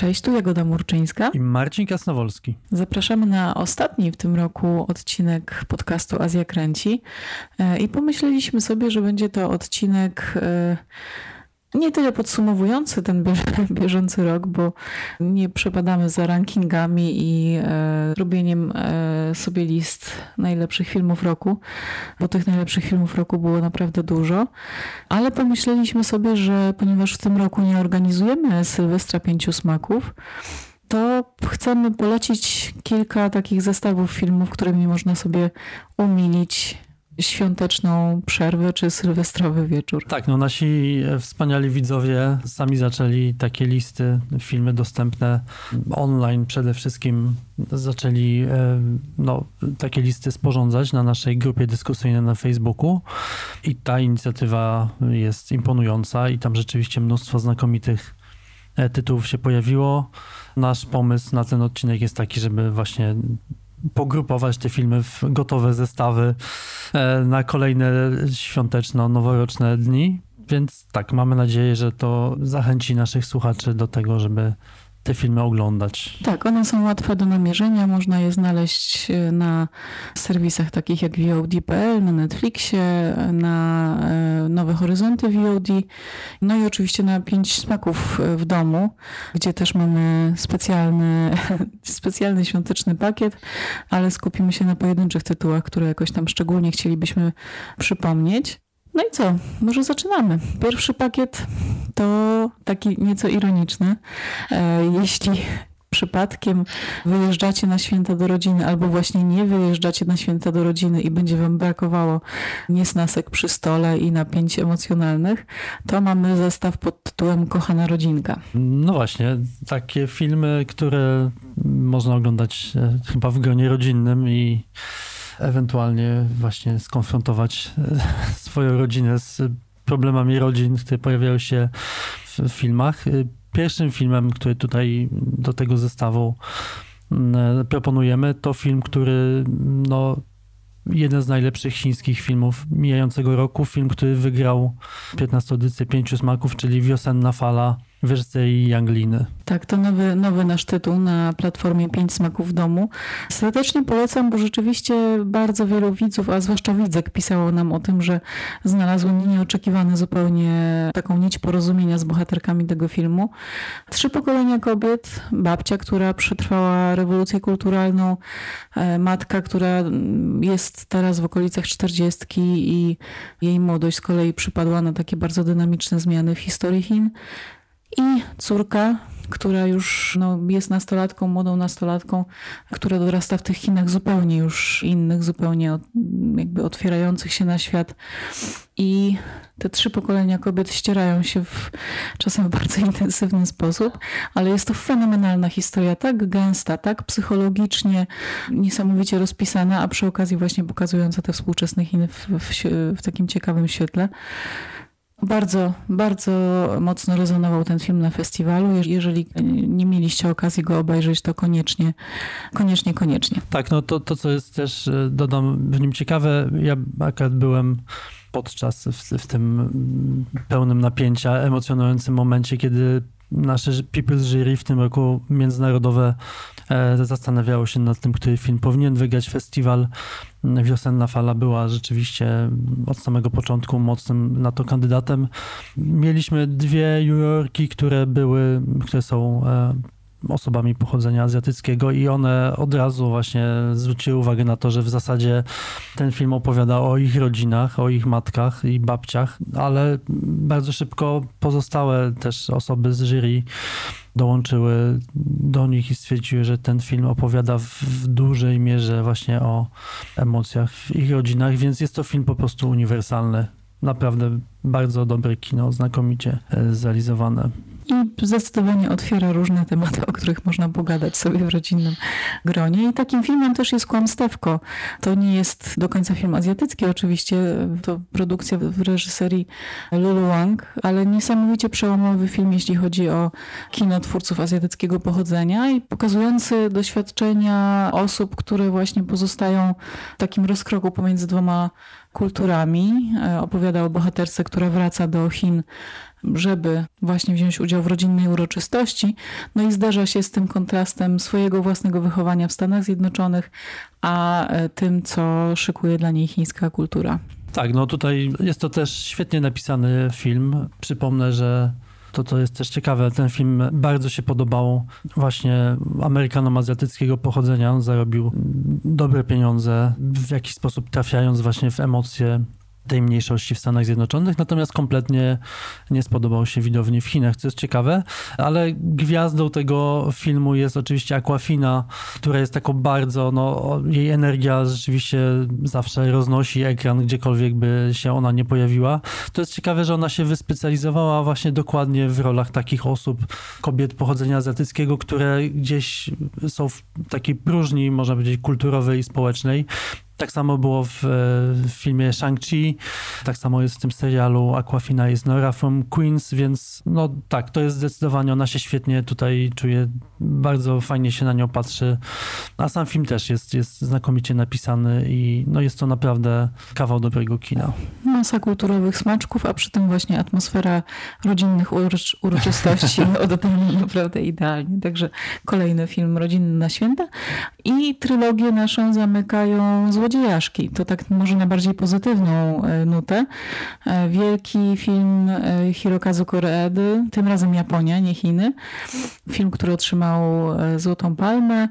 Cześć, tu Jagoda Murczyńska i Marcin Kasnowolski. Zapraszamy na ostatni w tym roku odcinek podcastu Azja Kręci e, i pomyśleliśmy sobie, że będzie to odcinek e, nie tyle podsumowujący ten bieżący rok, bo nie przepadamy za rankingami i e, robieniem e, sobie list najlepszych filmów roku, bo tych najlepszych filmów roku było naprawdę dużo, ale pomyśleliśmy sobie, że ponieważ w tym roku nie organizujemy Sylwestra Pięciu Smaków, to chcemy polecić kilka takich zestawów filmów, którymi można sobie umilić świąteczną przerwę czy sylwestrowy wieczór. Tak, no nasi wspaniali widzowie sami zaczęli takie listy, filmy dostępne online przede wszystkim zaczęli e, no, takie listy sporządzać na naszej grupie dyskusyjnej na Facebooku i ta inicjatywa jest imponująca i tam rzeczywiście mnóstwo znakomitych e, tytułów się pojawiło. Nasz pomysł na ten odcinek jest taki, żeby właśnie pogrupować te filmy w gotowe zestawy e, na kolejne świąteczno-noworoczne dni. Więc tak, mamy nadzieję, że to zachęci naszych słuchaczy do tego, żeby te filmy oglądać. Tak, one są łatwe do namierzenia. Można je znaleźć e, na serwisach takich jak VOD.pl, na Netflixie, na e, Nowe Horyzonty VOD, no i oczywiście na Pięć Smaków w domu, gdzie też mamy specjalny, specjalny świąteczny pakiet, ale skupimy się na pojedynczych tytułach, które jakoś tam szczególnie chcielibyśmy przypomnieć. No i co? Może zaczynamy. Pierwszy pakiet to taki nieco ironiczny. E, jeśli przypadkiem wyjeżdżacie na święta do rodziny, albo właśnie nie wyjeżdżacie na święta do rodziny i będzie wam brakowało niesnasek przy stole i napięć emocjonalnych, to mamy zestaw pod tytułem Kochana rodzinka. No właśnie, takie filmy, które można oglądać e, chyba w gronie rodzinnym i ewentualnie właśnie skonfrontować e, swoją rodzinę z problemami rodzin, które pojawiają się w filmach. E, pierwszym filmem, który tutaj do tego zestawu mm, e, proponujemy, to film, który no, jeden z najlepszych chińskich filmów mijającego roku. Film, który wygrał 15 edycję Pięciu Smaków, czyli Wiosenna Fala i Jangliny. Tak, to nowy, nowy nasz tytuł na platformie Pięć Smaków w Domu. Serdecznie polecam, bo rzeczywiście bardzo wielu widzów, a zwłaszcza widzek, pisało nam o tym, że znalazły nieoczekiwane zupełnie taką nić porozumienia z bohaterkami tego filmu. Trzy pokolenia kobiet, babcia, która przetrwała rewolucję kulturalną, e, matka, która jest teraz w okolicach czterdziestki i jej młodość z kolei przypadła na takie bardzo dynamiczne zmiany w historii Chin i córka, która już no, jest nastolatką, młodą nastolatką, która dorasta w tych Chinach zupełnie już innych, zupełnie od, jakby otwierających się na świat. I te trzy pokolenia kobiet ścierają się w, czasem w bardzo intensywny sposób, ale jest to fenomenalna historia, tak gęsta, tak psychologicznie niesamowicie rozpisana, a przy okazji właśnie pokazująca te współczesne Chiny w, w, w takim ciekawym świetle. Bardzo, bardzo mocno rezonował ten film na festiwalu. Jeżeli nie mieliście okazji go obejrzeć, to koniecznie, koniecznie, koniecznie. Tak, no to, to co jest też, e, dodam w nim ciekawe, ja akurat byłem podczas w, w tym pełnym napięcia, emocjonującym momencie, kiedy nasze People's Jury w tym roku międzynarodowe e, zastanawiało się nad tym, który film powinien wygrać festiwal. Wiosenna Fala była rzeczywiście od samego początku mocnym na to kandydatem. Mieliśmy dwie jurorki, które były, które są e, osobami pochodzenia azjatyckiego i one od razu właśnie zwróciły uwagę na to, że w zasadzie ten film opowiada o ich rodzinach, o ich matkach i babciach, ale bardzo szybko pozostałe też osoby z jury dołączyły do nich i stwierdziły, że ten film opowiada w dużej mierze właśnie o emocjach w ich rodzinach, więc jest to film po prostu uniwersalny. Naprawdę bardzo dobre kino, znakomicie e, zrealizowane i zdecydowanie otwiera różne tematy, o których można pogadać sobie w rodzinnym gronie. I takim filmem też jest Kłamstewko. To nie jest do końca film azjatycki oczywiście, to produkcja w reżyserii Lulu Wang, ale niesamowicie przełomowy film, jeśli chodzi o kino twórców azjatyckiego pochodzenia i pokazujący doświadczenia osób, które właśnie pozostają w takim rozkroku pomiędzy dwoma kulturami. E, opowiada o bohaterce, która wraca do Chin żeby właśnie wziąć udział w rodzinnej uroczystości. No i zderza się z tym kontrastem swojego własnego wychowania w Stanach Zjednoczonych, a e, tym, co szykuje dla niej chińska kultura. Tak, no tutaj jest to też świetnie napisany film. Przypomnę, że to, to jest też ciekawe, ten film bardzo się podobał właśnie Amerykanom azjatyckiego pochodzenia. On zarobił dobre pieniądze, w jakiś sposób trafiając właśnie w emocje tej mniejszości w Stanach Zjednoczonych, natomiast kompletnie nie spodobał się widowni w Chinach, co jest ciekawe, ale gwiazdą tego filmu jest oczywiście Aquafina, która jest taką bardzo, no jej energia rzeczywiście zawsze roznosi ekran, gdziekolwiek by się ona nie pojawiła. To jest ciekawe, że ona się wyspecjalizowała właśnie dokładnie w rolach takich osób, kobiet pochodzenia azjatyckiego, które gdzieś są w takiej próżni, można powiedzieć, kulturowej i społecznej tak samo było w, w filmie Shang-Chi, tak samo jest w tym serialu Aquafina jest Nora from Queens, więc no tak, to jest zdecydowanie, ona się świetnie tutaj czuje, bardzo fajnie się na nią patrzy, a sam film też jest, jest znakomicie napisany i no jest to naprawdę kawał dobrego kina. Masa kulturowych smaczków, a przy tym właśnie atmosfera rodzinnych uroczy uroczystości oddana naprawdę idealnie. Także kolejny film rodzinny na święta i trylogię naszą zamykają Złodziej Złodziejaszki. To tak może na bardziej pozytywną e, nutę. E, wielki film e, Hirokazu Koreedy, tym razem Japonia, nie Chiny. Film, który otrzymał Złotą Palmę.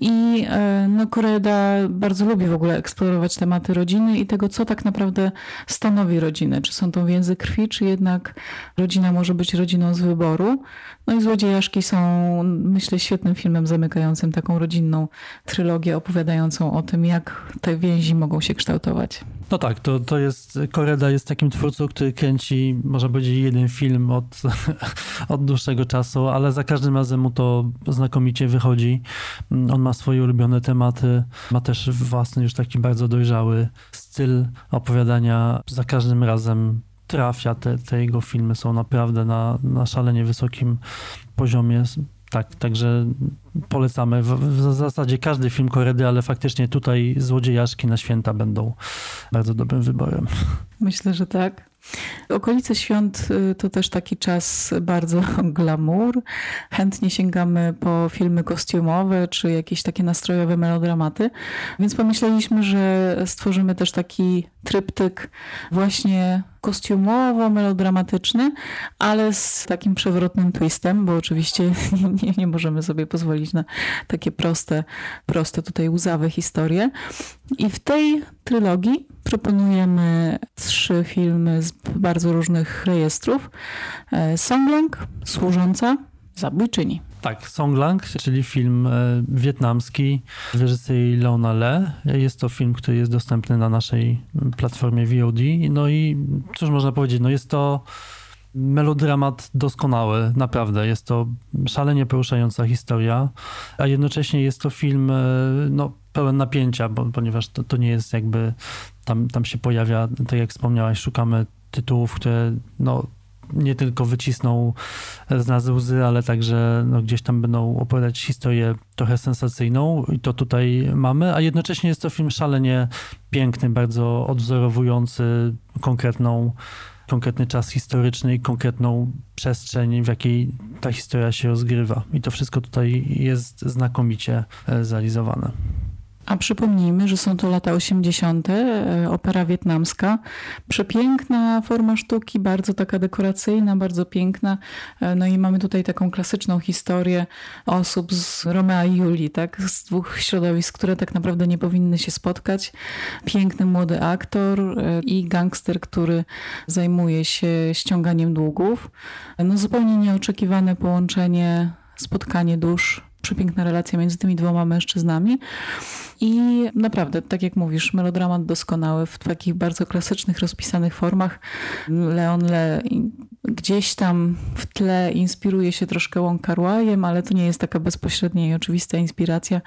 I no, Koreda bardzo lubi w ogóle eksplorować tematy rodziny i tego, co tak naprawdę stanowi rodzinę. Czy są to więzy krwi, czy jednak rodzina może być rodziną z wyboru. No i Złodziejaszki są, myślę, świetnym filmem zamykającym taką rodzinną trylogię, opowiadającą o tym, jak te więzi mogą się kształtować. No tak, to, to jest, Koreda jest takim twórcą, który kręci, można powiedzieć, jeden film od, od dłuższego czasu, ale za każdym razem mu to znakomicie wychodzi. On ma swoje ulubione tematy, ma też własny już taki bardzo dojrzały styl opowiadania. Za każdym razem trafia. Te, te jego filmy są naprawdę na, na szalenie wysokim poziomie. Tak, także polecamy. W, w, zasadzie każdy film Koredy, ale faktycznie tutaj Złodziejaszki na święta będą bardzo dobrym wyborem. Myślę, że tak. Okolice świąt y, to też taki czas bardzo glamour. Chętnie sięgamy po filmy kostiumowe czy jakieś takie nastrojowe melodramaty. Więc pomyśleliśmy, że stworzymy też taki tryptyk właśnie kostiumowo-melodramatyczny, ale z takim przewrotnym twistem, bo oczywiście nie, nie możemy sobie pozwolić na takie proste, proste tutaj łzawe historie. I w tej trylogii proponujemy trzy filmy z bardzo różnych rejestrów. E, Songlang, Służąca, Zabójczyni. Tak, Songlang, czyli film e, wietnamski reżyserii Leona Le. Jest to film, który jest dostępny na naszej platformie VOD. No i cóż można powiedzieć, no jest to melodramat doskonały, naprawdę. Jest to szalenie poruszająca historia, a jednocześnie jest to film e, no, pełen napięcia, bo, ponieważ to, to nie jest jakby, tam, tam się pojawia, tak jak wspomniałaś, szukamy tytułów, które no, nie tylko wycisną z nas łzy, ale także no, gdzieś tam będą opowiadać historię trochę sensacyjną i to tutaj mamy, a jednocześnie jest to film szalenie piękny, bardzo odwzorowujący konkretną konkretny czas historyczny i konkretną przestrzeń, w jakiej ta historia się rozgrywa. I to wszystko tutaj jest znakomicie e, zrealizowane. A przypomnijmy, że są to lata 80., e, opera wietnamska. Przepiękna forma sztuki, bardzo taka dekoracyjna, bardzo piękna. E, no i mamy tutaj taką klasyczną historię osób z Romea i Julii, tak? z dwóch środowisk, które tak naprawdę nie powinny się spotkać. Piękny młody aktor e, i gangster, który zajmuje się ściąganiem długów. No zupełnie nieoczekiwane połączenie, spotkanie dusz przepiękna relacja między tymi dwoma mężczyznami. I naprawdę, tak jak mówisz, melodramat doskonały w takich bardzo klasycznych, rozpisanych formach. Leon Le gdzieś tam w tle inspiruje się troszkę Kar ale to nie jest taka bezpośrednia i oczywista inspiracja.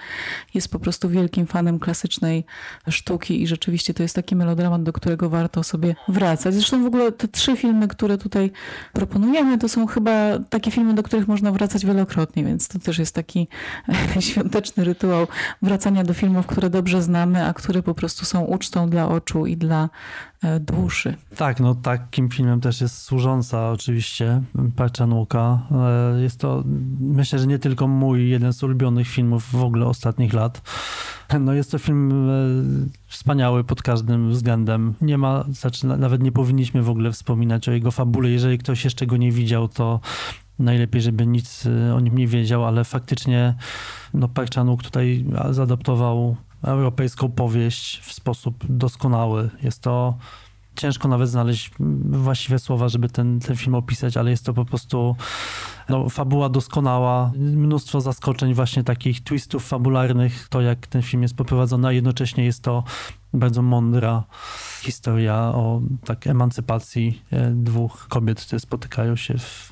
Jest po prostu wielkim fanem klasycznej sztuki i rzeczywiście to jest taki melodramat, do którego warto sobie wracać. Zresztą w ogóle te trzy filmy, które tutaj proponujemy, to są chyba takie filmy, do których można wracać wielokrotnie, więc to też jest taki świąteczny rytuał wracania do filmów, które dobrze znamy, a które po prostu są ucztą dla oczu i dla e. Tak, no takim filmem też jest Służąca oczywiście, Parczanuka. E, jest to, myślę, że nie tylko mój jeden z ulubionych filmów w ogóle ostatnich lat. No jest to film e, wspaniały pod każdym względem. Nie ma, znaczy nawet nie powinniśmy w ogóle wspominać o jego fabule. Jeżeli ktoś jeszcze go nie widział, to najlepiej, żeby nic o nim nie wiedział, ale faktycznie no, Parczanuk tutaj zaadaptował europejską powieść w sposób doskonały. Jest to ciężko nawet znaleźć właściwe słowa, żeby ten, ten film opisać, ale jest to po prostu no, fabuła doskonała, mnóstwo zaskoczeń, właśnie takich twistów fabularnych, to jak ten film jest poprowadzony, a jednocześnie jest to bardzo mądra historia o tak emancypacji e, dwóch kobiet, które spotykają się w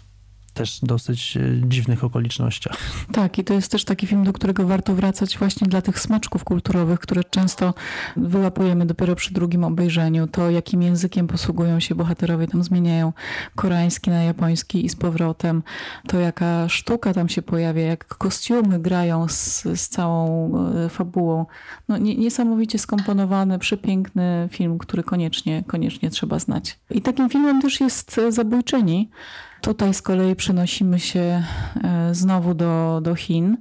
też dosyć e, dziwnych okolicznościach. Tak, i to jest też taki film, do którego warto wracać właśnie dla tych smaczków kulturowych, które często wyłapujemy dopiero przy drugim obejrzeniu. To, jakim językiem posługują się bohaterowie, tam zmieniają koreański na japoński i z powrotem. To, jaka sztuka tam się pojawia, jak kostiumy grają z, z całą e, fabułą. No, niesamowicie skomponowany, przepiękny film, który koniecznie, koniecznie trzeba znać. I takim filmem też jest e, Zabójczyni, Tutaj z kolei przenosimy się e, znowu do, do Chin.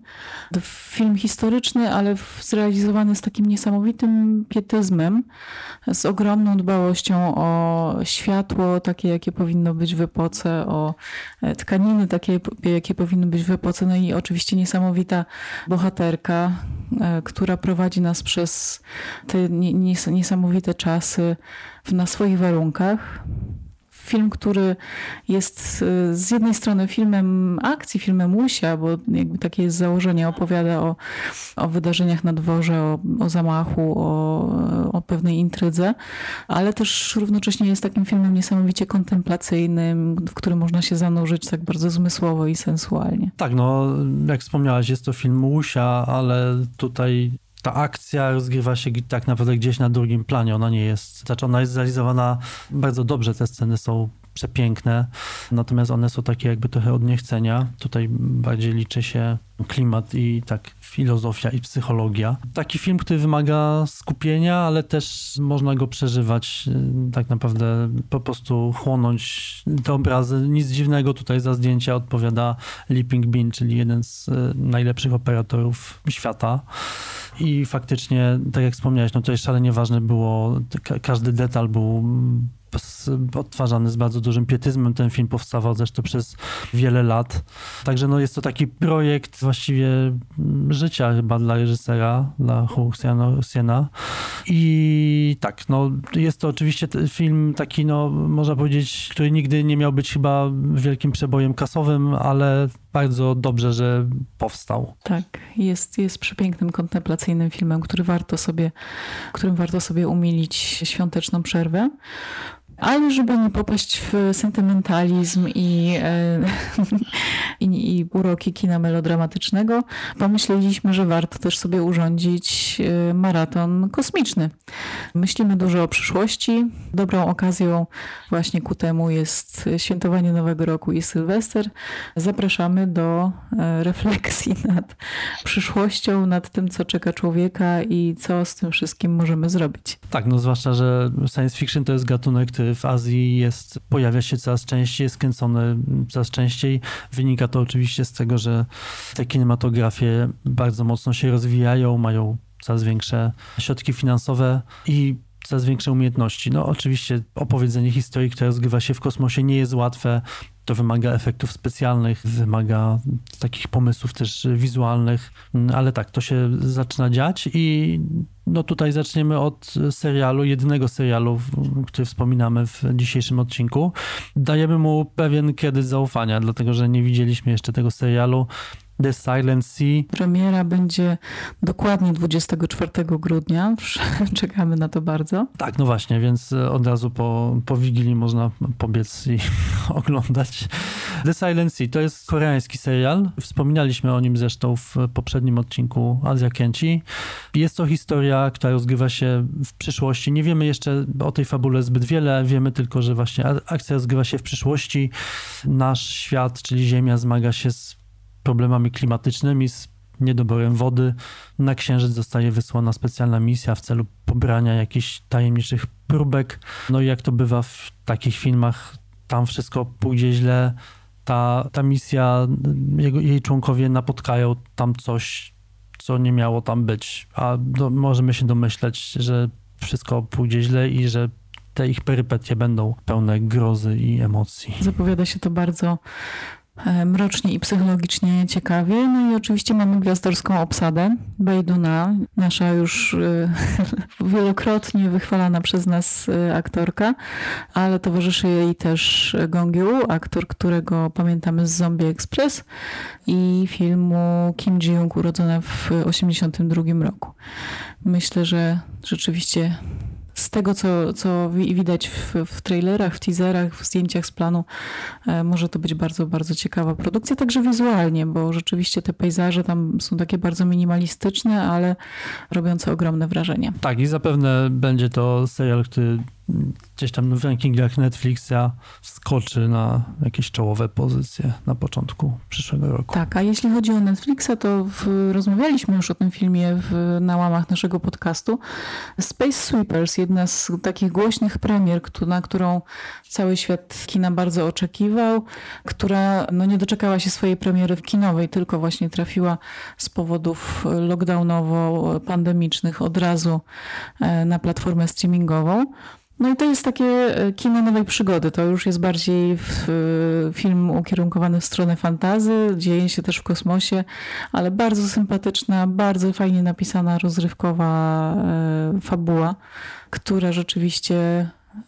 Film historyczny, ale zrealizowany z takim niesamowitym pietyzmem, z ogromną dbałością o światło, takie jakie powinno być w epoce, o e, tkaniny takie, jakie powinny być w epoce, no i oczywiście niesamowita bohaterka, e, która prowadzi nas przez te niesamowite czasy na swoich warunkach film, który jest y, z jednej strony filmem akcji, filmem Łusia, bo jakby takie jest założenie, opowiada o, o wydarzeniach na dworze, o, o zamachu, o, o pewnej intrydze, ale też równocześnie jest takim filmem niesamowicie kontemplacyjnym, w którym można się zanurzyć tak bardzo zmysłowo i sensualnie. Tak, no jak wspomniałaś, jest to film Łusia, ale tutaj ta akcja rozgrywa się tak naprawdę gdzieś na drugim planie. Ona nie jest, znaczy ona jest zrealizowana bardzo dobrze, te sceny są przepiękne, natomiast one są takie jakby trochę od niechcenia. Tutaj bardziej liczy się klimat i tak filozofia i psychologia. Taki film, który wymaga skupienia, ale też można go przeżywać, y, tak naprawdę po prostu chłonąć te obrazy. Nic dziwnego tutaj za zdjęcia odpowiada Leaping Bean, czyli jeden z y, najlepszych operatorów świata. I faktycznie, tak jak wspomniałeś, no jest szalenie ważne było, każdy detal był odtwarzany z bardzo dużym pietyzmem. Ten film powstawał zresztą przez wiele lat. Także no jest to taki projekt właściwie życia chyba dla reżysera, dla Hu Siena. I tak, no jest to oczywiście film taki, no można powiedzieć, który nigdy nie miał być chyba wielkim przebojem kasowym, ale bardzo dobrze, że powstał. Tak, jest, jest przepięknym, kontemplacyjnym filmem, który warto sobie, którym warto sobie umilić świąteczną przerwę. Ale żeby nie popaść w sentymentalizm i, e, i, i uroki kina melodramatycznego, pomyśleliśmy, że warto też sobie urządzić e, maraton kosmiczny. Myślimy dużo o przyszłości. Dobrą okazją właśnie ku temu jest świętowanie Nowego Roku i Sylwester. Zapraszamy do e, refleksji nad przyszłością, nad tym, co czeka człowieka i co z tym wszystkim możemy zrobić. Tak, no zwłaszcza, że science fiction to jest gatunek, który w Azji jest, pojawia się coraz częściej, jest kręcony coraz częściej. Wynika to oczywiście z tego, że te kinematografie bardzo mocno się rozwijają, mają coraz większe środki finansowe i coraz większe umiejętności. No oczywiście opowiedzenie historii, która rozgrywa się w kosmosie nie jest łatwe. To wymaga efektów specjalnych, wymaga takich pomysłów też wizualnych, ale tak, to się zaczyna dziać i no tutaj zaczniemy od serialu, jedynego serialu, który wspominamy w dzisiejszym odcinku. Dajemy mu pewien kredyt zaufania, dlatego że nie widzieliśmy jeszcze tego serialu. The Silent Sea. Premiera będzie dokładnie 24 grudnia. Czekamy na to bardzo. Tak, no właśnie, więc e, od razu po, po Wigilii można pobiec i oglądać. The Silent Sea to jest koreański serial. Wspominaliśmy o nim zresztą w poprzednim odcinku Azja Kęci. Jest to historia, która rozgrywa się w przyszłości. Nie wiemy jeszcze o tej fabule zbyt wiele. Wiemy tylko, że właśnie akcja rozgrywa się w przyszłości. Nasz świat, czyli Ziemia, zmaga się z problemami klimatycznymi, z niedoborem wody. Na Księżyc zostaje wysłana specjalna misja w celu pobrania jakichś tajemniczych próbek. No i jak to bywa w takich filmach, tam wszystko pójdzie źle. Ta, ta misja, jego, jej członkowie napotkają tam coś, co nie miało tam być. A do, możemy się domyśleć, że wszystko pójdzie źle i że te ich perypetie będą pełne grozy i emocji. Zapowiada się to bardzo mrocznie i psychologicznie ciekawie. No i oczywiście mamy gwiazdorską obsadę. Bejduna, nasza już e, wielokrotnie wychwalana przez nas e, aktorka, ale towarzyszy jej też Gong Yoo, aktor, którego pamiętamy z Zombie Express i filmu Kim Ji-young urodzona w 1982 roku. Myślę, że rzeczywiście z tego, co, co widać w, w trailerach, w teaserach, w zdjęciach z planu, e, może to być bardzo, bardzo ciekawa produkcja, także wizualnie, bo rzeczywiście te pejzaże tam są takie bardzo minimalistyczne, ale robiące ogromne wrażenie. Tak, i zapewne będzie to serial, który gdzieś tam w rankingach Netflixa wskoczy na jakieś czołowe pozycje na początku przyszłego roku. Tak, a jeśli chodzi o Netflixa, to w, rozmawialiśmy już o tym filmie w, na łamach naszego podcastu. Space Sweepers, jedna z takich głośnych premier, na którą cały świat kina bardzo oczekiwał, która no, nie doczekała się swojej premiery w kinowej, tylko właśnie trafiła z powodów lockdownowo-pandemicznych od razu e, na platformę streamingową. No i to jest takie e, kino nowej przygody. To już jest bardziej film ukierunkowany w stronę fantazy, dzieje się też w kosmosie, ale bardzo sympatyczna, bardzo fajnie napisana, rozrywkowa e, fabuła, która rzeczywiście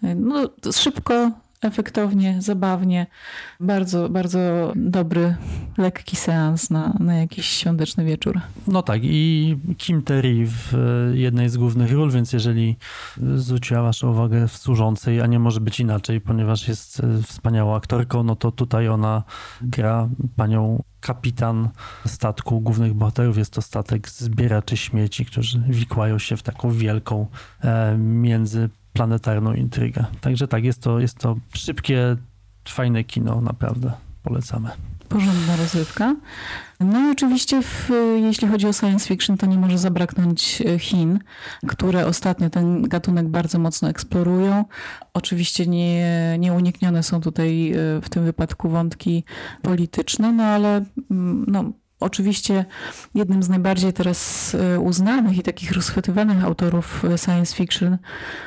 e, no, szybko efektownie, zabawnie. Bardzo, bardzo dobry, lekki seans na, na jakiś świąteczny wieczór. No tak i Kim Terry w e, jednej z głównych ról, więc jeżeli zwróciła waszą uwagę w Służącej, a nie może być inaczej, ponieważ jest e, wspaniałą aktorką, no to tutaj ona gra panią kapitan statku głównych bohaterów. Jest to statek zbieraczy śmieci, którzy wikłają się w taką wielką e, między planetarną intrygę. Także tak, jest to, jest to szybkie, fajne kino, naprawdę polecamy. Porządna rozrywka. No i oczywiście, w, jeśli chodzi o science fiction, to nie może zabraknąć e, Chin, które ostatnio ten gatunek bardzo mocno eksplorują. Oczywiście nie, nieuniknione są tutaj e, w tym wypadku wątki polityczne, no ale mm, no, Oczywiście jednym z najbardziej teraz e, uznanych i takich rozchwytywanych autorów e, science fiction,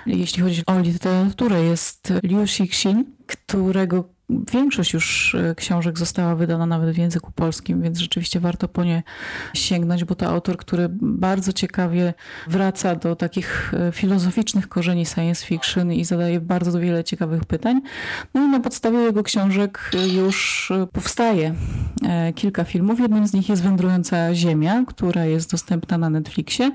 jeśli chodzi o literaturę, jest Liu Cixin, którego Większość już e, książek została wydana nawet w języku polskim, więc rzeczywiście warto po nie sięgnąć, bo to autor, który bardzo ciekawie wraca do takich e, filozoficznych korzeni science fiction i zadaje bardzo wiele ciekawych pytań. No i na podstawie jego książek już powstaje e, kilka filmów. Jednym z nich jest Wędrująca Ziemia, która jest dostępna na Netflixie.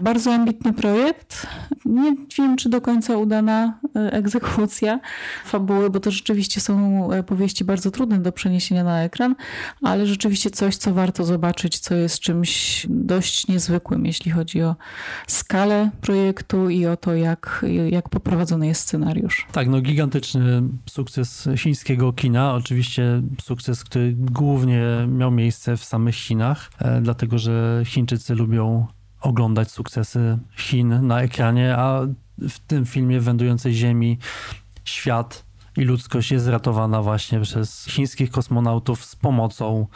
Bardzo ambitny projekt. Nie wiem, czy do końca udana egzekucja fabuły, bo to rzeczywiście są E, powieści bardzo trudne do przeniesienia na ekran, ale rzeczywiście coś, co warto zobaczyć, co jest czymś dość niezwykłym, jeśli chodzi o skalę projektu i o to, jak, jak poprowadzony jest scenariusz. Tak, no gigantyczny sukces chińskiego kina. Oczywiście sukces, który głównie miał miejsce w samych Chinach, e, dlatego że Chińczycy lubią oglądać sukcesy Chin na ekranie, a w tym filmie Wędrującej Ziemi świat i ludzkość jest ratowana właśnie przez chińskich kosmonautów z pomocą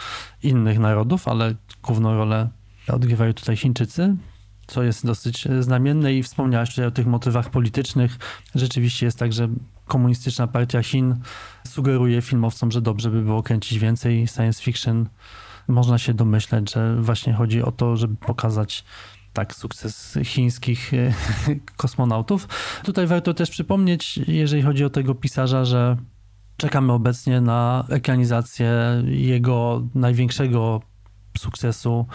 innych narodów, ale główną rolę odgrywają tutaj Chińczycy, co jest dosyć znamienne i wspomniałaś tutaj o tych motywach politycznych. Rzeczywiście jest tak, że komunistyczna partia Chin sugeruje filmowcom, że dobrze by było kręcić więcej science fiction. Można się domyśleć, że właśnie chodzi o to, żeby pokazać tak, sukces chińskich e, kosmonautów. Tutaj warto też przypomnieć, jeżeli chodzi o tego pisarza, że czekamy obecnie na ekranizację jego największego sukcesu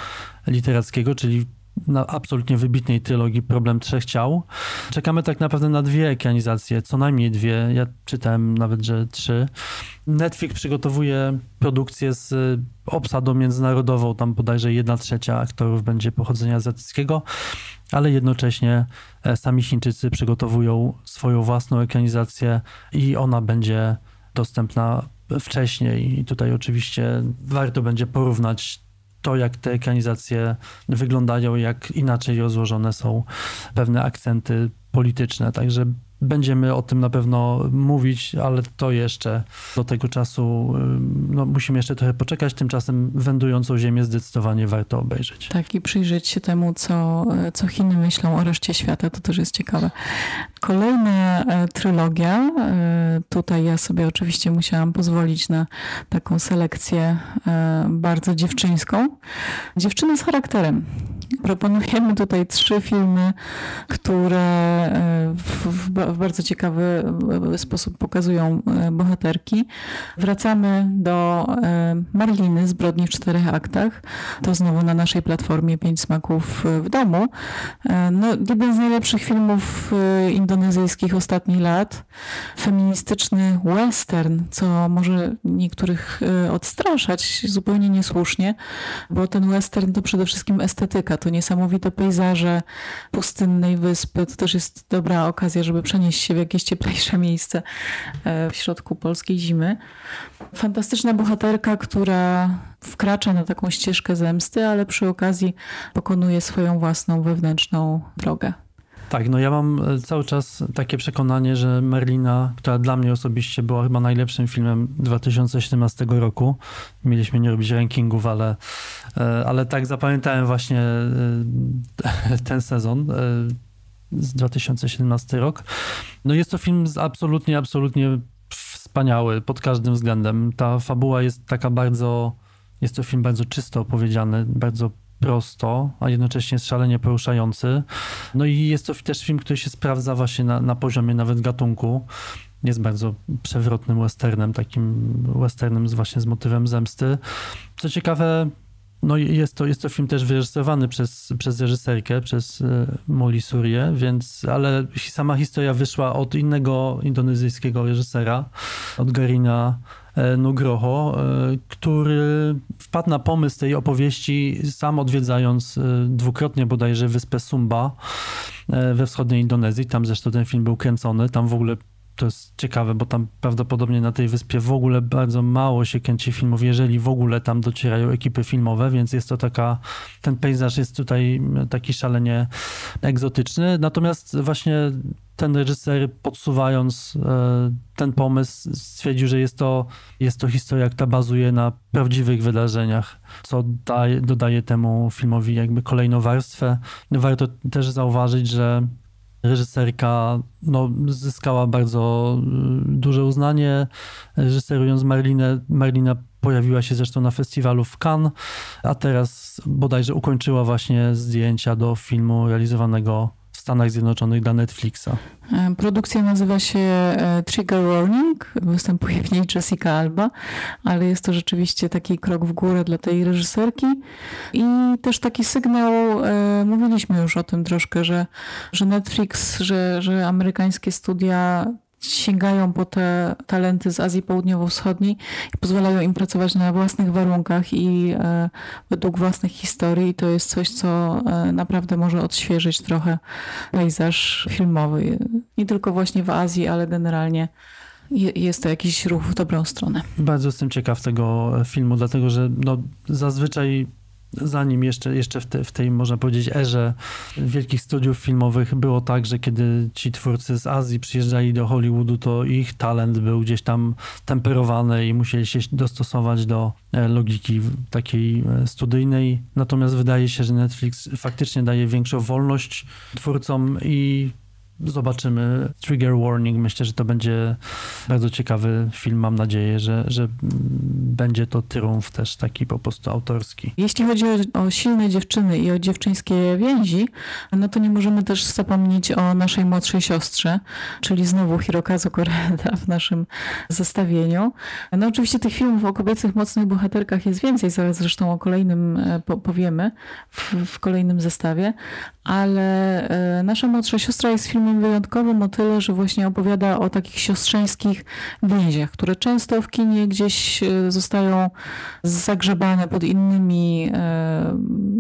literackiego, czyli na absolutnie wybitnej trylogii Problem Trzech Ciał. Czekamy tak naprawdę na dwie ekranizacje, co najmniej dwie. Ja czytałem nawet, że trzy. Netflix przygotowuje produkcję z obsadą międzynarodową, tam bodajże jedna trzecia aktorów będzie pochodzenia azjatyckiego, ale jednocześnie e, sami Chińczycy przygotowują swoją własną ekranizację i ona będzie dostępna wcześniej. I tutaj oczywiście warto będzie porównać to, jak te ekranizacje wyglądają, jak inaczej rozłożone są pewne akcenty polityczne. Także Będziemy o tym na pewno mówić, ale to jeszcze do tego czasu no, musimy jeszcze trochę poczekać. Tymczasem wędrującą ziemię zdecydowanie warto obejrzeć. Tak, i przyjrzeć się temu, co, co Chiny myślą o reszcie świata. To też jest ciekawe. Kolejna e, trylogia. E, tutaj ja sobie oczywiście musiałam pozwolić na taką selekcję e, bardzo dziewczyńską. Dziewczyny z charakterem. Proponujemy tutaj trzy filmy, które w, w, w bardzo ciekawy sposób pokazują bohaterki. Wracamy do Marliny, Zbrodni w czterech aktach. To znowu na naszej platformie Pięć Smaków w domu. No, jeden z najlepszych filmów indonezyjskich ostatnich lat. Feministyczny western, co może niektórych e, odstraszać zupełnie niesłusznie, bo ten western to przede wszystkim estetyka, to niesamowite pejzaże pustynnej wyspy. To też jest dobra okazja, żeby przenieść się w jakieś cieplejsze miejsce e, w środku polskiej zimy. Fantastyczna bohaterka, która wkracza na taką ścieżkę zemsty, ale przy okazji pokonuje swoją własną wewnętrzną drogę. Tak, no ja mam e, cały czas takie przekonanie, że Merlina, która dla mnie osobiście była chyba najlepszym filmem 2017 roku. Mieliśmy nie robić rankingów, ale, e, ale tak zapamiętałem właśnie e, ten sezon z 2017 rok. No jest to film absolutnie, absolutnie wspaniały pod każdym względem. Ta fabuła jest taka bardzo, jest to film bardzo czysto opowiedziany, bardzo prosto, a jednocześnie szalenie poruszający. No i jest to też film, który się sprawdza właśnie na, na poziomie nawet gatunku. Jest bardzo przewrotnym westernem, takim westernem z właśnie z motywem zemsty. Co ciekawe, no jest to, jest to film też wyreżyserowany przez, przez reżyserkę, przez e, Molly Surię, więc, ale sama historia wyszła od innego indonezyjskiego reżysera, od Garina Nugroho, e, który wpadł na pomysł tej opowieści sam odwiedzając e, dwukrotnie bodajże wyspę Sumba we wschodniej Indonezji. Tam zresztą ten film był kręcony. Tam w ogóle to jest ciekawe, bo tam prawdopodobnie na tej wyspie w ogóle bardzo mało się kręci filmów, jeżeli w ogóle tam docierają ekipy filmowe, więc jest to taka, ten pejzaż jest tutaj taki szalenie egzotyczny. Natomiast właśnie ten reżyser podsuwając e, ten pomysł stwierdził, że jest to, jest to historia, która bazuje na prawdziwych wydarzeniach, co daje, dodaje temu filmowi jakby kolejną warstwę. Warto też zauważyć, że reżyserka no, zyskała bardzo y, duże uznanie, reżyserując Marlinę. Marlina pojawiła się zresztą na festiwalu w Cannes, a teraz bodajże ukończyła właśnie zdjęcia do filmu realizowanego Stanach Zjednoczonych dla Netflixa. E, produkcja nazywa się e, Trigger Warning. Występuje w niej Jessica Alba, ale jest to rzeczywiście taki krok w górę dla tej reżyserki. I też taki sygnał, e, mówiliśmy już o tym troszkę, że, że Netflix, że, że amerykańskie studia sięgają po te talenty z Azji Południowo-Wschodniej i pozwalają im pracować na własnych warunkach i e, według własnych historii. To jest coś, co e, naprawdę może odświeżyć trochę pejzaż filmowy. Nie tylko właśnie w Azji, ale generalnie jest to jakiś ruch w dobrą stronę. Bardzo jestem ciekaw tego filmu, dlatego że no, zazwyczaj zanim jeszcze, jeszcze w, te, w tej, można powiedzieć, erze wielkich studiów filmowych było tak, że kiedy ci twórcy z Azji przyjeżdżali do Hollywoodu, to ich talent był gdzieś tam temperowany i musieli się dostosować do e, logiki takiej e, studyjnej. Natomiast wydaje się, że Netflix faktycznie daje większą wolność twórcom i Zobaczymy. Trigger Warning. Myślę, że to będzie bardzo ciekawy film. Mam nadzieję, że, że będzie to triumf też taki po prostu autorski. Jeśli chodzi o, o silne dziewczyny i o dziewczyńskie więzi, no to nie możemy też zapomnieć o naszej młodszej siostrze, czyli znowu Hirokazu Koreda w naszym zestawieniu. No oczywiście tych filmów o kobiecych mocnych bohaterkach jest więcej, zaraz zresztą o kolejnym e, powiemy w, w kolejnym zestawie, ale e, nasza młodsza siostra jest filmem wyjątkowym o tyle, że właśnie opowiada o takich siostrzeńskich więziach, które często w kinie gdzieś e, zostają zagrzebane pod innymi, e,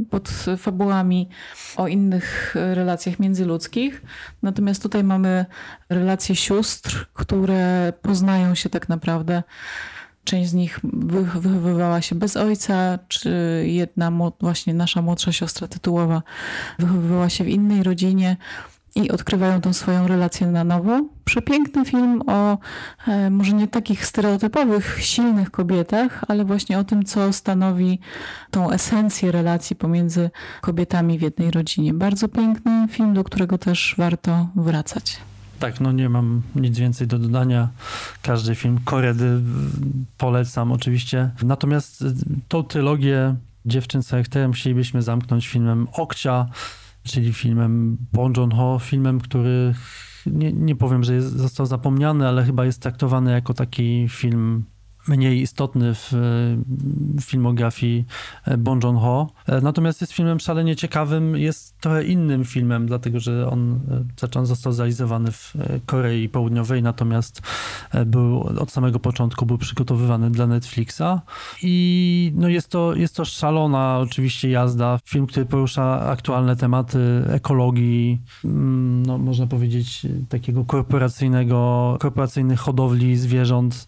pod fabułami o innych relacjach międzyludzkich. Natomiast tutaj mamy relacje sióstr, które poznają się tak naprawdę Część z nich wychowywała się bez ojca, czy jedna, właśnie nasza młodsza siostra tytułowa, wychowywała się w innej rodzinie i odkrywają tą swoją relację na nowo. Przepiękny film o e, może nie takich stereotypowych, silnych kobietach, ale właśnie o tym, co stanowi tą esencję relacji pomiędzy kobietami w jednej rodzinie. Bardzo piękny film, do którego też warto wracać. Tak, no nie mam nic więcej do dodania. Każdy film Koredy polecam oczywiście. Natomiast tą trylogię Dziewczyn z charakterem chcielibyśmy zamknąć filmem Okcia, czyli filmem Bon Joon-ho, filmem, który nie, nie powiem, że jest, został zapomniany, ale chyba jest traktowany jako taki film mniej istotny w filmografii e, Bon Joon-ho. E, natomiast jest filmem szalenie ciekawym, jest trochę innym filmem, dlatego że on zaczął, został zrealizowany w e, Korei Południowej, natomiast był od samego początku był przygotowywany dla Netflixa i no jest, to, jest to szalona oczywiście jazda. Film, który porusza aktualne tematy ekologii, mm, no można powiedzieć takiego korporacyjnego, korporacyjnych hodowli zwierząt,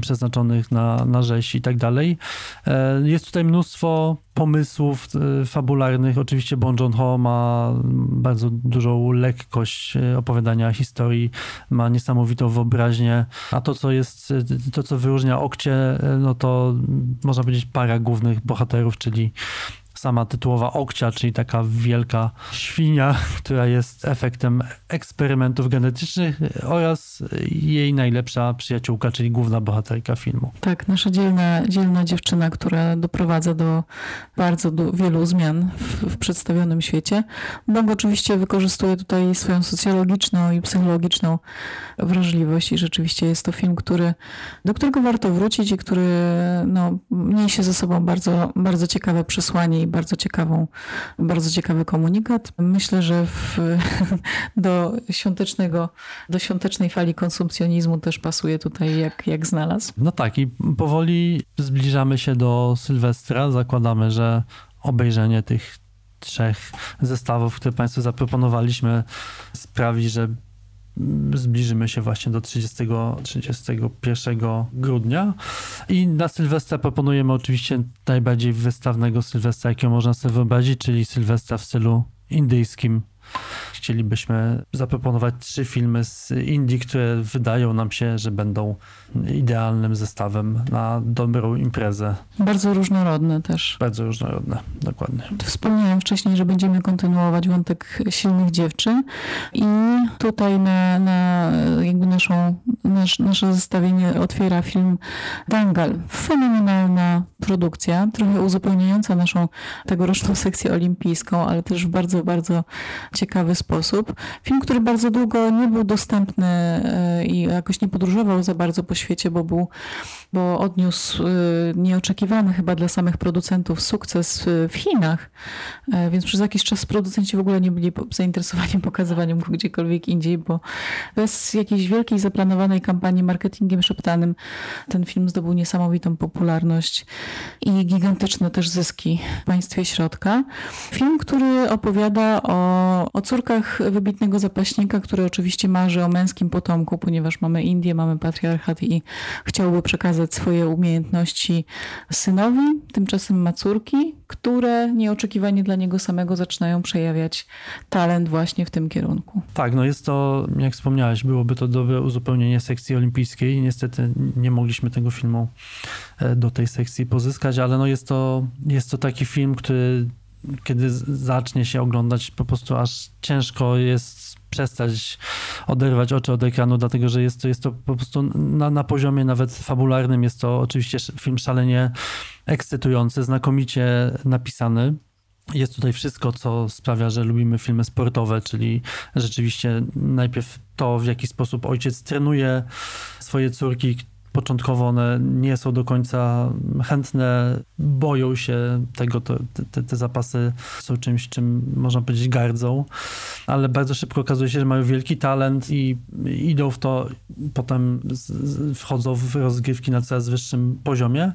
przeznaczonych na, na rzeź i tak dalej. E, jest tutaj mnóstwo pomysłów e, fabularnych. Oczywiście Bon Joon-ho ma bardzo dużą lekkość e, opowiadania historii, ma niesamowitą wyobraźnię, a to, co jest, to, co wyróżnia Okcie, no to można powiedzieć para głównych bohaterów, czyli sama tytułowa okcia, czyli taka wielka świnia, która jest efektem eksperymentów genetycznych oraz jej najlepsza przyjaciółka, czyli główna bohaterka filmu. Tak, nasza dzielna, dzielna dziewczyna, która doprowadza do bardzo do wielu zmian w, w przedstawionym świecie. Bong oczywiście wykorzystuje tutaj swoją socjologiczną i psychologiczną wrażliwość i rzeczywiście jest to film, który, do którego warto wrócić i który no, niesie ze sobą bardzo, bardzo ciekawe przesłanie bardzo ciekawą, bardzo ciekawy komunikat. Myślę, że w, do świątecznego, do świątecznej fali konsumpcjonizmu też pasuje tutaj jak, jak znalazł. No tak i powoli zbliżamy się do Sylwestra. Zakładamy, że obejrzenie tych trzech zestawów, które Państwu zaproponowaliśmy, sprawi, że zbliżymy się właśnie do 30, 31 grudnia. I na Sylwestra proponujemy oczywiście najbardziej wystawnego Sylwestra, jakiego można sobie wyobrazić, czyli Sylwestra w stylu indyjskim, chcielibyśmy zaproponować trzy filmy z Indii, które wydają nam się, że będą idealnym zestawem na dobrą imprezę. Bardzo różnorodne też. Bardzo różnorodne, dokładnie. Wspomniałem wcześniej, że będziemy kontynuować wątek silnych dziewczyn i tutaj na, na jakby naszą, nasz, nasze zestawienie otwiera film Dangal. Fenomenalna produkcja, trochę uzupełniająca naszą tegoroczną sekcję olimpijską, ale też w bardzo, bardzo ciekawy sposób. Film, który bardzo długo nie był dostępny e, i jakoś nie podróżował za bardzo po świecie, bo był, bo odniósł e, nieoczekiwany chyba dla samych producentów sukces w Chinach, e, więc przez jakiś czas producenci w ogóle nie byli zainteresowani pokazywaniem go gdziekolwiek indziej, bo bez jakiejś wielkiej zaplanowanej kampanii marketingiem szeptanym ten film zdobył niesamowitą popularność i gigantyczne też zyski w państwie środka. Film, który opowiada o, o córkach wybitnego zapaśnika, który oczywiście marzy o męskim potomku, ponieważ mamy Indię, mamy patriarchat i chciałby przekazać swoje umiejętności synowi. Tymczasem ma córki, które nieoczekiwanie dla niego samego zaczynają przejawiać talent właśnie w tym kierunku. Tak, no jest to, jak wspomniałeś, byłoby to dobre uzupełnienie sekcji olimpijskiej. Niestety nie mogliśmy tego filmu e, do tej sekcji pozyskać, ale no jest to, jest to taki film, który kiedy zacznie się oglądać, po prostu aż ciężko jest przestać oderwać oczy od ekranu, dlatego że jest to, jest to po prostu na, na poziomie nawet fabularnym, jest to oczywiście film szalenie ekscytujący, znakomicie napisany. Jest tutaj wszystko, co sprawia, że lubimy filmy sportowe, czyli rzeczywiście najpierw to, w jaki sposób ojciec trenuje swoje córki, początkowo one nie są do końca chętne, boją się tego, to, te, te zapasy są czymś, czym można powiedzieć gardzą, ale bardzo szybko okazuje się, że mają wielki talent i idą w to, potem wchodzą w rozgrywki na coraz wyższym poziomie.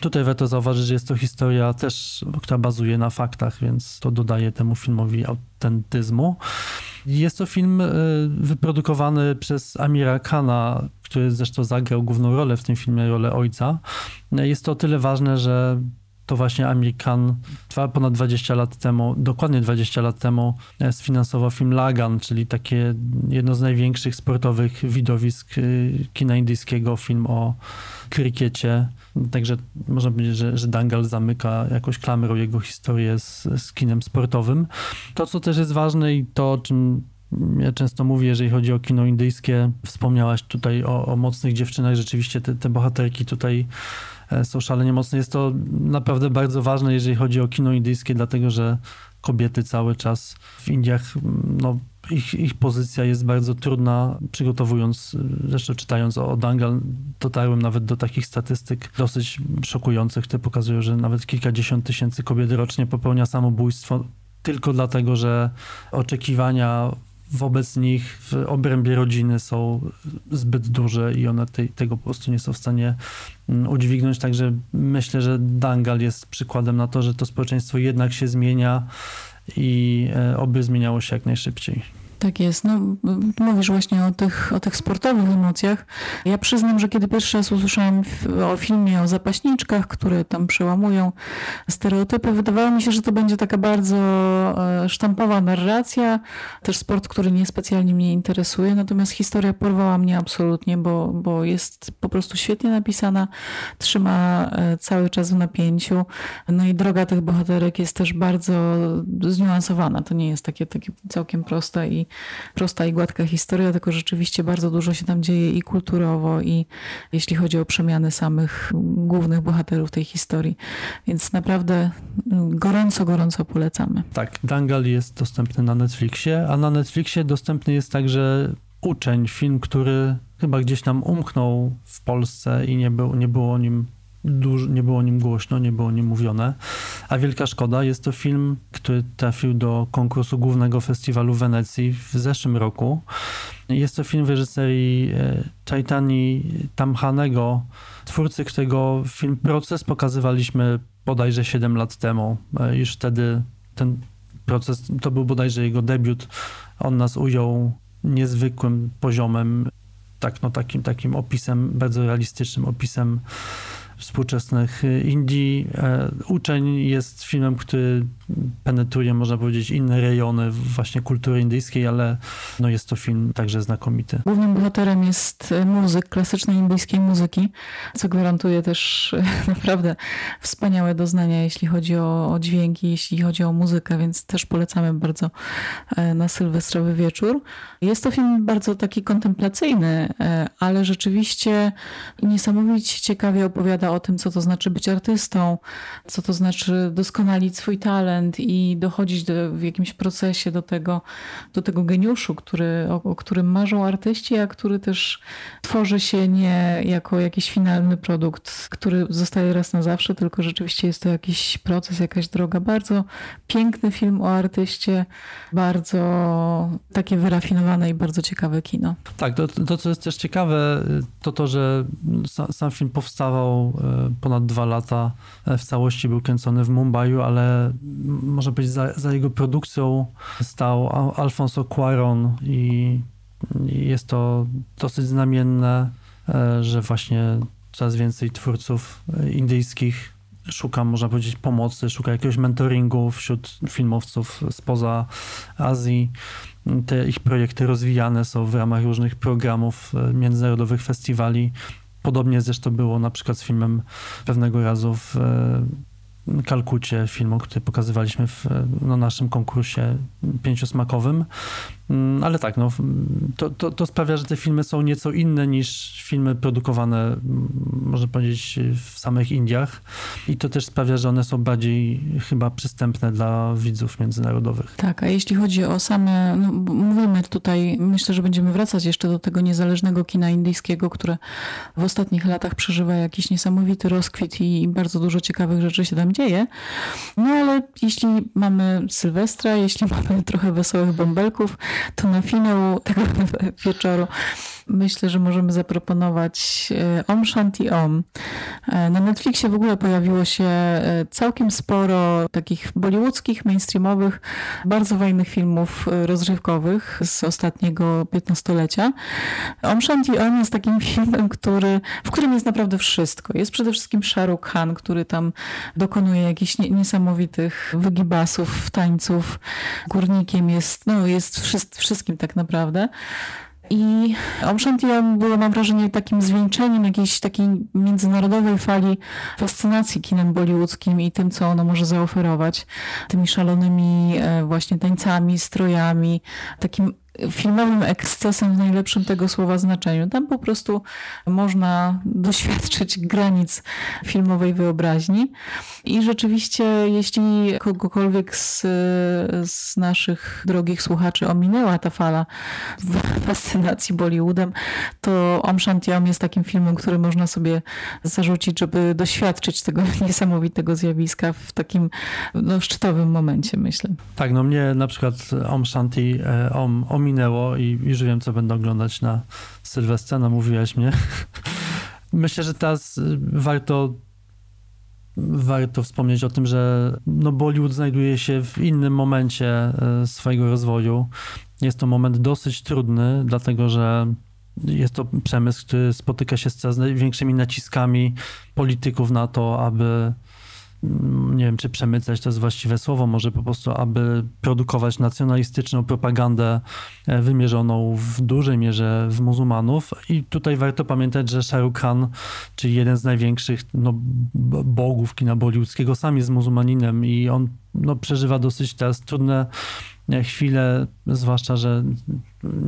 Tutaj warto zauważyć, że jest to historia też, która bazuje na faktach, więc to dodaje temu filmowi autentyzmu. Jest to film e, wyprodukowany przez Amira Khana, który zresztą zagrał główną rolę w tym filmie, rolę ojca, jest to o tyle ważne, że to właśnie American ponad 20 lat temu, dokładnie 20 lat temu e, sfinansował film Lagan, czyli takie jedno z największych sportowych widowisk y, kina indyjskiego, film o krykiecie. Także można powiedzieć, że, że Dangal zamyka jakąś klamrą jego historię z, z kinem sportowym. To, co też jest ważne i to, o czym ja często mówię, jeżeli chodzi o kino indyjskie, wspomniałaś tutaj o, o mocnych dziewczynach, rzeczywiście te, te bohaterki tutaj e, są szalenie mocne. Jest to naprawdę bardzo ważne, jeżeli chodzi o kino indyjskie, dlatego że kobiety cały czas w Indiach, no, ich, ich pozycja jest bardzo trudna. Przygotowując, zresztą czytając o Dangal, dotarłem nawet do takich statystyk dosyć szokujących, które pokazują, że nawet kilkadziesiąt tysięcy kobiet rocznie popełnia samobójstwo tylko dlatego, że oczekiwania wobec nich w obrębie rodziny są zbyt duże i one tego po prostu nie są w stanie mm, udźwignąć. Także myślę, że Dangal jest przykładem na to, że to społeczeństwo jednak się zmienia i e, oby zmieniało się jak najszybciej. Tak jest. No, mówisz właśnie o tych, o tych sportowych emocjach. Ja przyznam, że kiedy pierwszy raz usłyszałam o filmie o zapaśniczkach, które tam przełamują stereotypy, wydawało mi się, że to będzie taka bardzo e, sztampowa narracja, też sport, który niespecjalnie mnie interesuje, natomiast historia porwała mnie absolutnie, bo, bo jest po prostu świetnie napisana, trzyma e, cały czas w napięciu. No i droga tych bohaterek jest też bardzo zniuansowana. To nie jest takie, takie całkiem proste i prosta i gładka historia, tylko rzeczywiście bardzo dużo się tam dzieje i kulturowo, i jeśli chodzi o przemiany samych głównych bohaterów tej historii. Więc naprawdę mm, gorąco, gorąco polecamy. Tak, Dangal jest dostępny na Netflixie, a na Netflixie dostępny jest także Uczeń, film, który chyba gdzieś nam umknął w Polsce i nie, był, nie było o nim dużo, nie było o nim głośno, nie było o nim mówione. A wielka szkoda, jest to film, który trafił do konkursu głównego festiwalu w Wenecji w zeszłym roku. Jest to film w reżyserii e, Chaitani Tamhanego, twórcy, którego film Proces pokazywaliśmy bodajże 7 lat temu. E, już wtedy ten proces, to był bodajże jego debiut. On nas ujął niezwykłym poziomem, tak, no, takim, takim opisem, bardzo realistycznym opisem współczesnych Indii. E, Uczeń jest filmem, który penetruje, można powiedzieć, inne rejony właśnie kultury indyjskiej, ale no jest to film także znakomity. Głównym bohaterem jest muzyk klasycznej indyjskiej muzyki, co gwarantuje też naprawdę wspaniałe doznania, jeśli chodzi o, o dźwięki, jeśli chodzi o muzykę, więc też polecamy bardzo e, na sylwestrowy wieczór. Jest to film bardzo taki kontemplacyjny, e, ale rzeczywiście niesamowicie ciekawie opowiada o tym, co to znaczy być artystą, co to znaczy doskonalić swój talent i dochodzić do, w jakimś procesie do tego, do tego geniuszu, który, o, o którym marzą artyści, a który też tworzy się nie jako jakiś finalny produkt, który zostaje raz na zawsze, tylko rzeczywiście jest to jakiś proces, jakaś droga. Bardzo piękny film o artyście, bardzo takie wyrafinowane i bardzo ciekawe kino. Tak, to, to co jest też ciekawe, to to, że sam, sam film powstawał E, ponad dwa lata e, w całości był kręcony w Mumbai, ale można powiedzieć za, za jego produkcją stał Alfonso Cuaron i jest to dosyć znamienne, e, że właśnie coraz więcej twórców indyjskich szuka, można powiedzieć, pomocy, szuka jakiegoś mentoringu wśród filmowców spoza Azji. Te ich projekty rozwijane są w ramach różnych programów, międzynarodowych festiwali Podobnie zresztą było na przykład z filmem pewnego razu w e, Kalkucie, filmu, który pokazywaliśmy w no, naszym konkursie pięciosmakowym. Mm, ale tak, no, to, to, to, sprawia, że te filmy są nieco inne niż filmy produkowane, mm, można powiedzieć, w samych Indiach. I to też sprawia, że one są bardziej chyba przystępne dla widzów międzynarodowych. Tak, a jeśli chodzi o same, no, mówimy tutaj, myślę, że będziemy wracać jeszcze do tego niezależnego kina indyjskiego, które w ostatnich latach przeżywa jakiś niesamowity rozkwit i bardzo dużo ciekawych rzeczy się tam dzieje. No ale jeśli mamy Sylwestra, jeśli mamy trochę wesołych bąbelków, to na finał tego wieczoru myślę, że możemy zaproponować e, Om Shanti Om. E, na Netflixie w ogóle pojawiło się e, całkiem sporo takich bollywoodzkich, mainstreamowych, bardzo fajnych filmów rozrywkowych z ostatniego piętnastolecia. Om Shanti Om jest takim filmem, który, w którym jest naprawdę wszystko. Jest przede wszystkim Shahrukh Khan, który tam dokonuje jakichś niesamowitych wygibasów, tańców. Górnikiem jest, no jest wszystkim tak naprawdę. I Om było, mam wrażenie, takim zwieńczeniem jakiejś takiej międzynarodowej fali fascynacji kinem bollywoodzkim i tym, co ono może zaoferować. Tymi szalonymi e, właśnie tańcami, strojami, takim filmowym ekscesem w najlepszym tego słowa znaczeniu. Tam po prostu można doświadczyć granic filmowej wyobraźni. I rzeczywiście, jeśli kogokolwiek z, z naszych drogich słuchaczy ominęła ta fala fascynacji Bollywoodem, to Om Shanti Om jest takim filmem, który można sobie zarzucić, żeby doświadczyć tego niesamowitego zjawiska w takim no, szczytowym momencie, myślę. Tak, no mnie na przykład Om Shanti e, Om, Om minęło i już wiem, co będę oglądać na Sylwestrze, namówiłaś mnie. Myślę, że teraz y, warto warto wspomnieć o tym, że no Bollywood znajduje się w innym momencie y, swojego rozwoju. Jest to moment dosyć trudny, dlatego że jest to przemysł, który spotyka się z coraz większymi naciskami polityków na to, aby nie wiem, czy przemycać to jest właściwe słowo, może po prostu, aby produkować nacjonalistyczną propagandę e, wymierzoną w dużej mierze w muzułmanów. I tutaj warto pamiętać, że Shahrukh Khan, czyli jeden z największych no, bogów kina bollywoodzkiego, sam jest muzułmaninem i on no, przeżywa dosyć teraz trudne e, chwile, zwłaszcza, że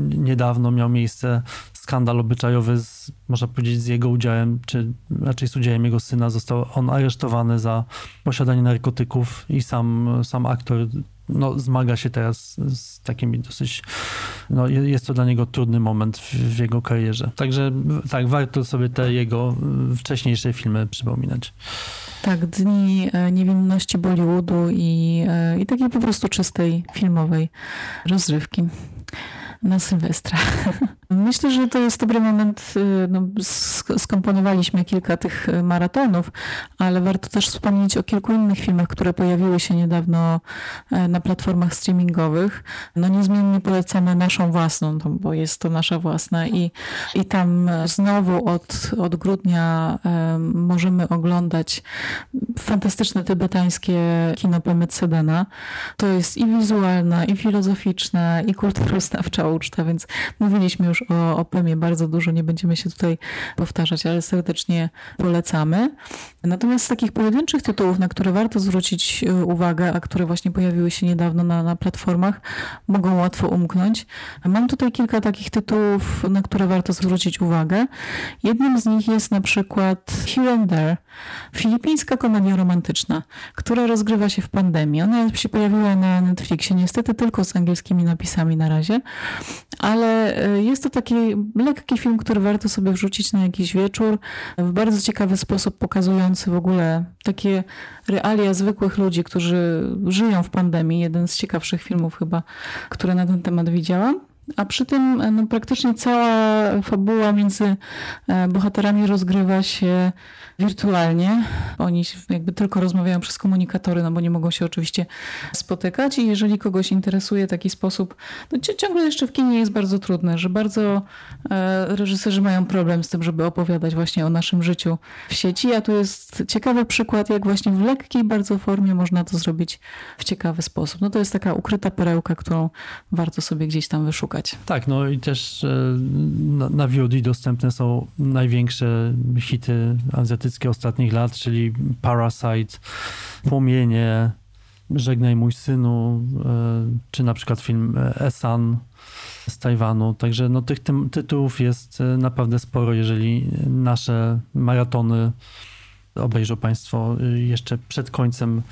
niedawno miał miejsce skandal obyczajowy, z, można powiedzieć, z jego udziałem, czy raczej z udziałem jego syna. Został on aresztowany za posiadanie narkotyków i sam, sam aktor no, zmaga się teraz z takimi dosyć, no, jest to dla niego trudny moment w, w, jego karierze. Także tak, warto sobie te jego wcześniejsze filmy przypominać. Tak, Dni e, Niewinności Bollywoodu i, e, i takiej po prostu czystej filmowej rozrywki na Sylwestra. Myślę, że to jest dobry moment. Y, no, skomponowaliśmy kilka tych y, maratonów, ale warto też wspomnieć o kilku innych filmach, które pojawiły się niedawno e, na platformach streamingowych. No niezmiennie polecamy naszą własną, bo jest to nasza własna i, i tam znowu od, od grudnia możemy oglądać fantastyczne tybetańskie kino Pemet Sedena. To jest i wizualna, i filozoficzna, i kulturoznawcza uczta, więc mówiliśmy już o, o Pemie bardzo dużo, nie będziemy się tutaj powtarzać, ale serdecznie polecamy. Natomiast z takich pojedynczych tytułów, na które warto zwrócić y, uwagę, a które właśnie pojawiły się niedawno na, na platformach, mogą łatwo umknąć. Mam tutaj kilka takich tytułów, na które warto zwrócić uwagę. Jednym z nich jest na przykład Here and There, filipińska komedia romantyczna, która rozgrywa się w pandemii. Ona się pojawiła na Netflixie, niestety tylko z angielskimi napisami na razie, ale e, jest to taki lekki film, który warto sobie wrzucić na jakiś wieczór, w bardzo ciekawy sposób pokazujący w ogóle takie realia zwykłych ludzi, którzy żyją w pandemii. Jeden z ciekawszych filmów chyba, które na ten temat widziałam. A przy tym no, praktycznie cała fabuła między e, bohaterami rozgrywa się wirtualnie. Oni jakby tylko rozmawiają przez komunikatory, no bo nie mogą się oczywiście spotykać i jeżeli kogoś interesuje taki sposób, no ciągle jeszcze w kinie jest bardzo trudne, że bardzo e, reżyserzy mają problem z tym, żeby opowiadać właśnie o naszym życiu w sieci, a tu jest ciekawy przykład, jak właśnie w lekkiej bardzo formie można to zrobić w ciekawy sposób. No to jest taka ukryta perełka, którą warto sobie gdzieś tam wyszukać. Tak, no i też e, na, na VOD dostępne są największe hity azjatyckie ostatnich lat, czyli Parasite, Płomienie, Żegnaj mój synu, e, czy na przykład film Esan z Tajwanu. Także no, tych tytułów jest e, naprawdę sporo, jeżeli nasze maratony obejrzą Państwo e, jeszcze przed końcem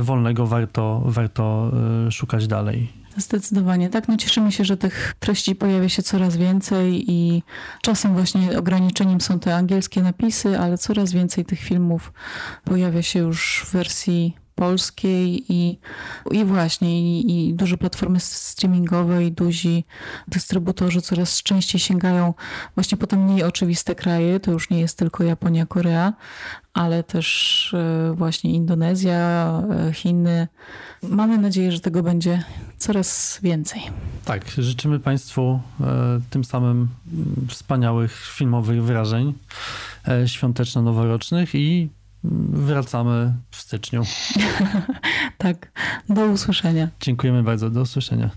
wolnego, warto, warto szukać dalej. Zdecydowanie tak. No cieszymy się, że tych treści pojawia się coraz więcej i czasem właśnie ograniczeniem są te angielskie napisy, ale coraz więcej tych filmów pojawia się już w wersji polskiej i, i właśnie i, i duże platformy streamingowe i duzi dystrybutorzy coraz częściej sięgają właśnie po te mniej oczywiste kraje. To już nie jest tylko Japonia, Korea, ale też e, właśnie Indonezja, e, Chiny. Mamy nadzieję, że tego będzie coraz więcej. Tak, życzymy Państwu e, tym samym wspaniałych filmowych wyrażeń świąteczno-noworocznych i Wracamy w styczniu. tak, do usłyszenia. Dziękujemy bardzo, do usłyszenia.